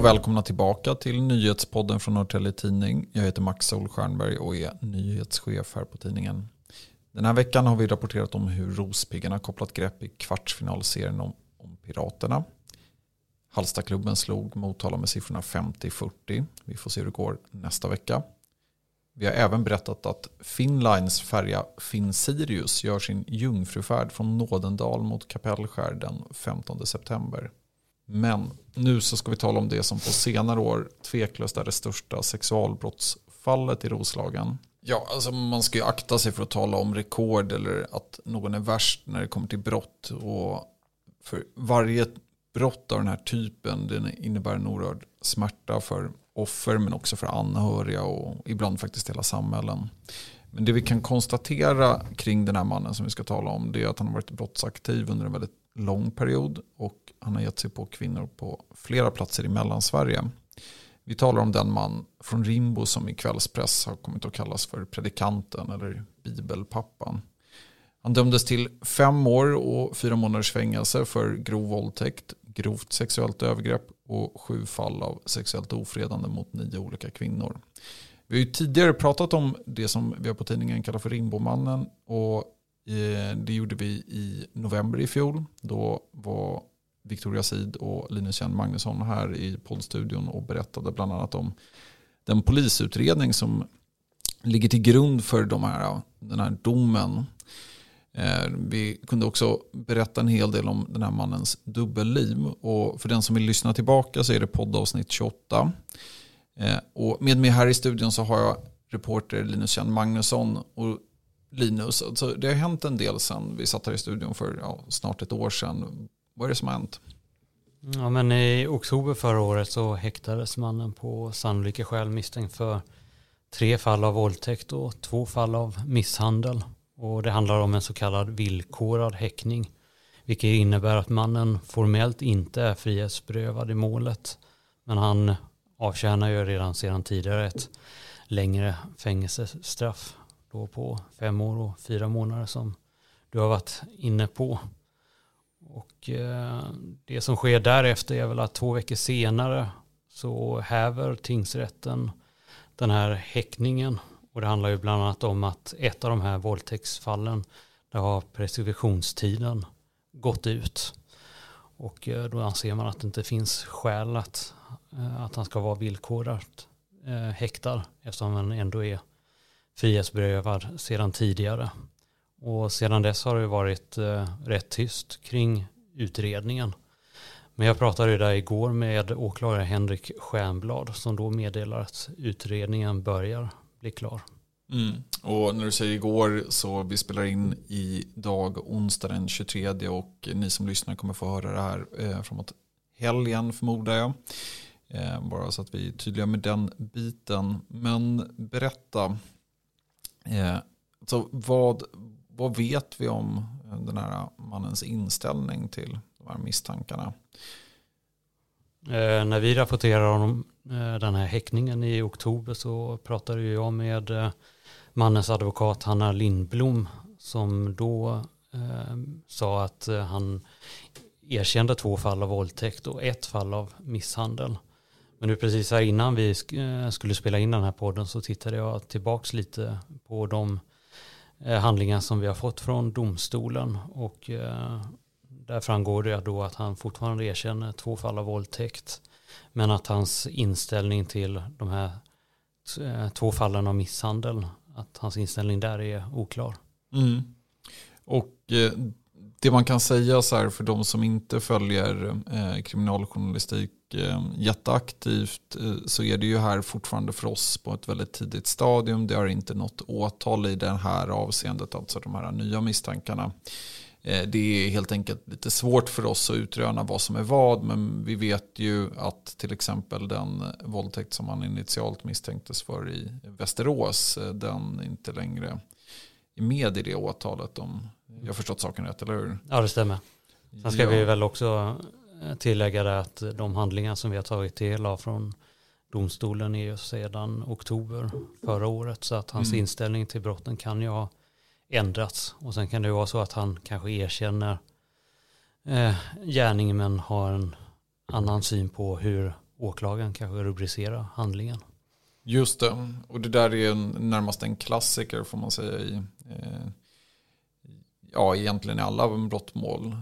och välkomna tillbaka till nyhetspodden från Norrtelje Tidning. Jag heter Max Solstjernberg och är nyhetschef här på tidningen. Den här veckan har vi rapporterat om hur Rospiggarna kopplat grepp i kvartsfinalserien om, om Piraterna. Hallstaklubben slog Motala med siffrorna 50-40. Vi får se hur det går nästa vecka. Vi har även berättat att Finnlines färja Finn Sirius gör sin jungfrufärd från Nådendal mot Kapellskär den 15 september. Men nu så ska vi tala om det som på senare år tveklöst är det största sexualbrottsfallet i Roslagen. Ja, alltså man ska ju akta sig för att tala om rekord eller att någon är värst när det kommer till brott. Och för varje brott av den här typen den innebär en oerhörd smärta för offer men också för anhöriga och ibland faktiskt hela samhällen. Men det vi kan konstatera kring den här mannen som vi ska tala om det är att han har varit brottsaktiv under en väldigt lång period och han har gett sig på kvinnor på flera platser i Mellansverige. Vi talar om den man från Rimbo som i kvällspress har kommit att kallas för predikanten eller bibelpappan. Han dömdes till fem år och fyra månaders fängelse för grov våldtäkt, grovt sexuellt övergrepp och sju fall av sexuellt ofredande mot nio olika kvinnor. Vi har ju tidigare pratat om det som vi har på tidningen kallar för Rimbomannen och Eh, det gjorde vi i november i fjol. Då var Victoria Sid och Linus Kjell Magnusson här i poddstudion och berättade bland annat om den polisutredning som ligger till grund för de här, den här domen. Eh, vi kunde också berätta en hel del om den här mannens dubbelliv. Och för den som vill lyssna tillbaka så är det poddavsnitt 28. Eh, och med mig här i studion så har jag reporter Linus Kjell Magnusson. Och Linus, alltså det har hänt en del sedan vi satt här i studion för ja, snart ett år sedan. Vad är det som har hänt? Ja, men I oktober förra året så häktades mannen på sannolika skäl misstänkt för tre fall av våldtäkt och två fall av misshandel. Och det handlar om en så kallad villkorad häckning. Vilket innebär att mannen formellt inte är frihetsberövad i målet. Men han avtjänar ju redan sedan tidigare ett längre fängelsestraff. Då på fem år och fyra månader som du har varit inne på. Och eh, det som sker därefter är väl att två veckor senare så häver tingsrätten den här häckningen. Och det handlar ju bland annat om att ett av de här våldtäktsfallen där har preskriptionstiden gått ut. Och eh, då anser man att det inte finns skäl att, eh, att han ska vara villkorat häktad eftersom han ändå är frihetsberövad sedan tidigare. Och sedan dess har det varit eh, rätt tyst kring utredningen. Men jag pratade där igår med åklagare Henrik Stjernblad som då meddelar att utredningen börjar bli klar. Mm. Och när du säger igår så vi spelar in idag onsdag den 23 och ni som lyssnar kommer få höra det här eh, framåt helgen förmodar jag. Eh, bara så att vi är tydliga med den biten. Men berätta, eh, vad, vad vet vi om den här mannens inställning till de här misstankarna? Eh, när vi rapporterar om eh, den här häckningen i oktober så pratade jag med eh, mannens advokat Hanna Lindblom som då eh, sa att eh, han erkände två fall av våldtäkt och ett fall av misshandel. Men nu precis här innan vi eh, skulle spela in den här podden så tittade jag tillbaks lite på de Eh, handlingar som vi har fått från domstolen och eh, där framgår det då att han fortfarande erkänner två fall av våldtäkt men att hans inställning till de här eh, två fallen av misshandel att hans inställning där är oklar. Mm. Och eh, det man kan säga så här för de som inte följer eh, kriminaljournalistik Eh, jätteaktivt eh, så är det ju här fortfarande för oss på ett väldigt tidigt stadium. Det har inte nått åtal i det här avseendet, alltså de här nya misstankarna. Eh, det är helt enkelt lite svårt för oss att utröna vad som är vad men vi vet ju att till exempel den våldtäkt som han initialt misstänktes för i Västerås eh, den inte längre med i det åtalet om jag har förstått saken rätt, eller hur? Ja, det stämmer. Sen ska ja. vi väl också tillägga det att de handlingar som vi har tagit del av från domstolen är ju sedan oktober förra året så att hans mm. inställning till brotten kan ju ha ändrats och sen kan det vara så att han kanske erkänner eh, gärningen men har en annan syn på hur åklagaren kanske rubricerar handlingen. Just det, och det där är en, närmast en klassiker får man säga i eh, ja, egentligen i alla brottmål.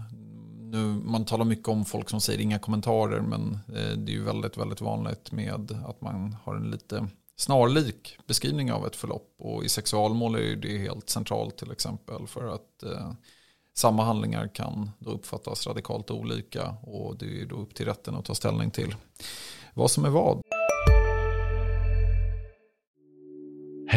Nu, man talar mycket om folk som säger inga kommentarer men eh, det är ju väldigt, väldigt vanligt med att man har en lite snarlik beskrivning av ett förlopp. Och i sexualmål är det helt centralt till exempel för att eh, samma handlingar kan då uppfattas radikalt olika och det är då upp till rätten att ta ställning till vad som är vad.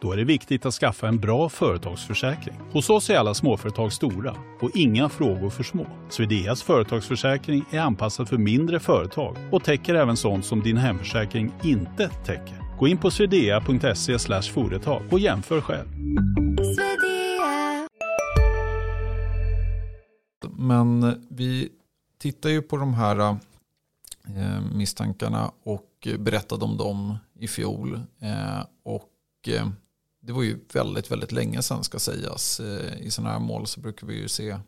Då är det viktigt att skaffa en bra företagsförsäkring. Hos oss är alla småföretag stora och inga frågor för små. Swedeas företagsförsäkring är anpassad för mindre företag och täcker även sånt som din hemförsäkring inte täcker. Gå in på swedea.se företag och jämför själv. Men vi tittar ju på de här eh, misstankarna och berättade om dem i fjol. Eh, och eh, det var ju väldigt, väldigt länge sedan ska sägas. Eh, I sådana här mål så brukar vi ju se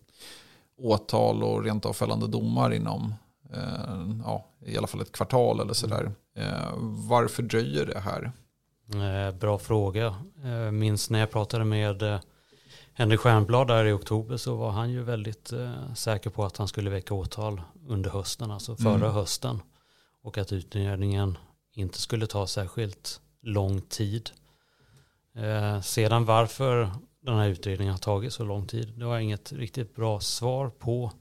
åtal och rent av fällande domar inom eh, ja, i alla fall ett kvartal eller sådär. Eh, varför dröjer det här? Bra fråga. Minns när jag pratade med Henrik Stjernblad där i oktober så var han ju väldigt säker på att han skulle väcka åtal under hösten, alltså förra mm. hösten. Och att utredningen inte skulle ta särskilt lång tid. Eh, sedan varför den här utredningen har tagit så lång tid, det har jag inget riktigt bra svar på.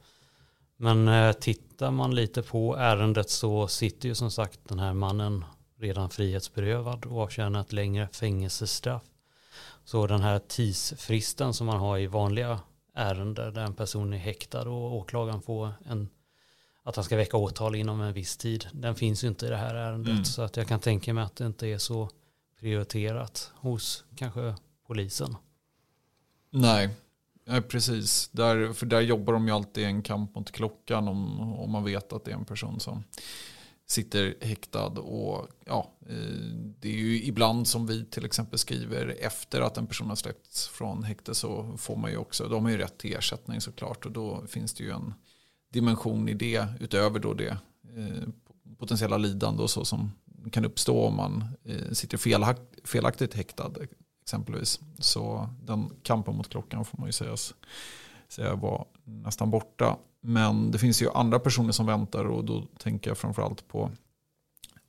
Men eh, tittar man lite på ärendet så sitter ju som sagt den här mannen redan frihetsberövad och avtjänar ett längre fängelsestraff. Så den här tidsfristen som man har i vanliga ärenden där en person är häktad och åklagaren får en att han ska väcka åtal inom en viss tid. Den finns ju inte i det här ärendet. Mm. Så att jag kan tänka mig att det inte är så prioriterat hos kanske polisen. Nej, ja, precis. Där, för där jobbar de ju alltid en kamp mot klockan om, om man vet att det är en person som sitter häktad. Och ja, eh, det är ju ibland som vi till exempel skriver efter att en person har släppts från häkte så får man ju också, de har ju rätt till ersättning såklart och då finns det ju en dimension i det utöver då det eh, potentiella lidande och så som kan uppstå om man eh, sitter felaktigt häktad exempelvis. Så den kampen mot klockan får man ju säga, säga var nästan borta. Men det finns ju andra personer som väntar och då tänker jag framförallt på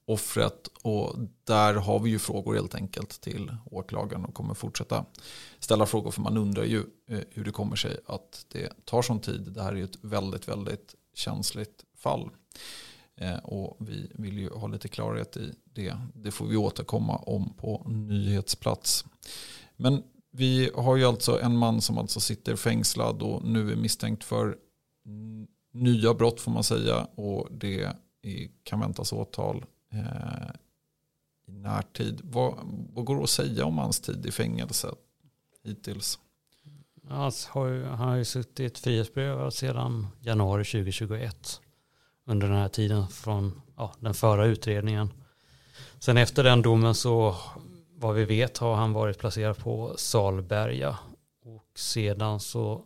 offret och där har vi ju frågor helt enkelt till åklagaren och kommer fortsätta ställa frågor för man undrar ju eh, hur det kommer sig att det tar sån tid. Det här är ju ett väldigt, väldigt känsligt fall. Eh, och vi vill ju ha lite klarhet i det. Det får vi återkomma om på nyhetsplats. Men vi har ju alltså en man som alltså sitter fängslad och nu är misstänkt för nya brott får man säga. Och det kan väntas åtal eh, i närtid. Vad, vad går det att säga om hans tid i fängelset hittills? Alltså, han har ju suttit frihetsberövad sedan januari 2021 under den här tiden från ja, den förra utredningen. Sen efter den domen så vad vi vet har han varit placerad på Salberga och sedan så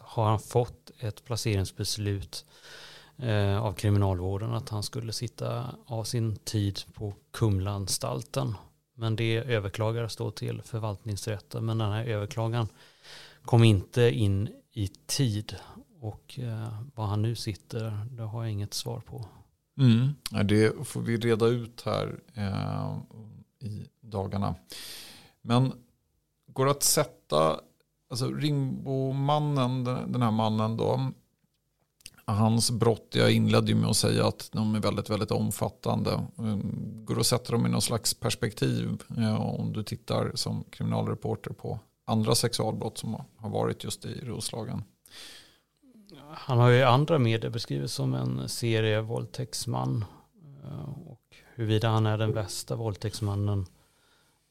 har han fått ett placeringsbeslut eh, av kriminalvården att han skulle sitta av sin tid på Kumlaanstalten. Men det överklagades då till förvaltningsrätten men den här överklagan kom inte in i tid och eh, var han nu sitter, det har jag inget svar på. Mm. Det får vi reda ut här eh, i dagarna. Men går det att sätta, alltså Ringbomannen, den här mannen då, hans brott, jag inledde ju med att säga att de är väldigt, väldigt omfattande. Mm, går det att sätta dem i någon slags perspektiv eh, om du tittar som kriminalreporter på andra sexualbrott som har varit just i Roslagen? Han har ju andra medier beskrivits som en serievåldtäktsman. våldtäktsman. Eh, och huruvida han är den bästa våldtäktsmannen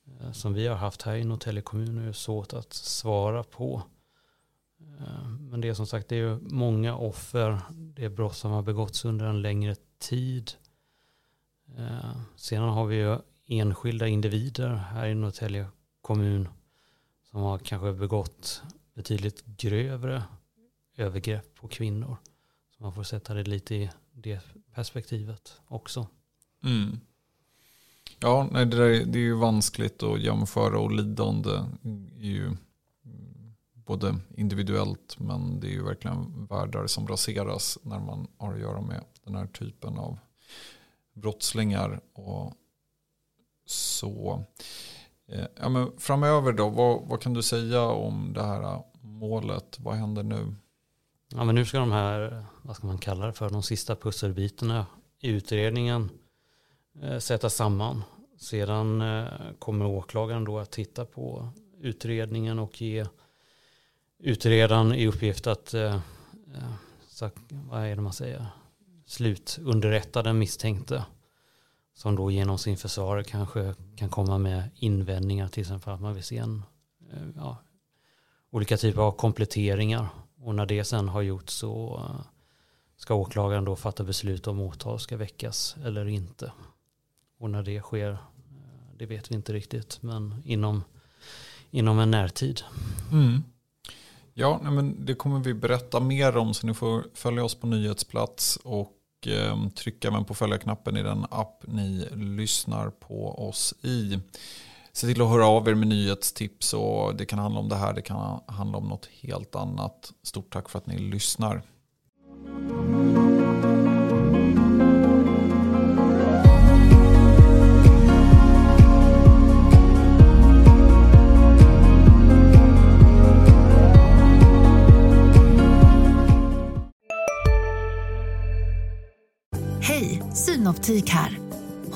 eh, som vi har haft här i Norrtälje kommun är svårt att svara på. Eh, men det är som sagt det är många offer. Det är brott som har begåtts under en längre tid. Sedan har vi ju enskilda individer här i Norrtälje kommun som har kanske begått betydligt grövre övergrepp på kvinnor. Så man får sätta det lite i det perspektivet också. Mm. Ja, nej, det, där, det är ju vanskligt att jämföra och lidande är ju mm, både individuellt men det är ju verkligen världar som raseras när man har att göra med den här typen av brottslingar. Och så eh, ja, men framöver då, vad, vad kan du säga om det här målet? Vad händer nu? Ja, men nu ska de här, vad ska man kalla det för, de sista pusselbitarna i utredningen eh, sättas samman. Sedan eh, kommer åklagaren då att titta på utredningen och ge utredaren i uppgift att, eh, eh vad är det man säger, slutunderrätta den misstänkte. Som då genom sin försvarare kanske kan komma med invändningar till exempel att man vill se en, eh, ja, olika typer av kompletteringar. Och när det sen har gjorts så eh, ska åklagaren då fatta beslut om åtal ska väckas eller inte. Och när det sker, eh, det vet vi inte riktigt, men inom, inom en närtid. Mm. Ja, men det kommer vi berätta mer om så ni får följa oss på nyhetsplats och eh, trycka även på följa-knappen i den app ni lyssnar på oss i. Se till att höra av er med nyhetstips och det kan handla om det här, det kan handla om något helt annat. Stort tack för att ni lyssnar. Hej, Synoptik här.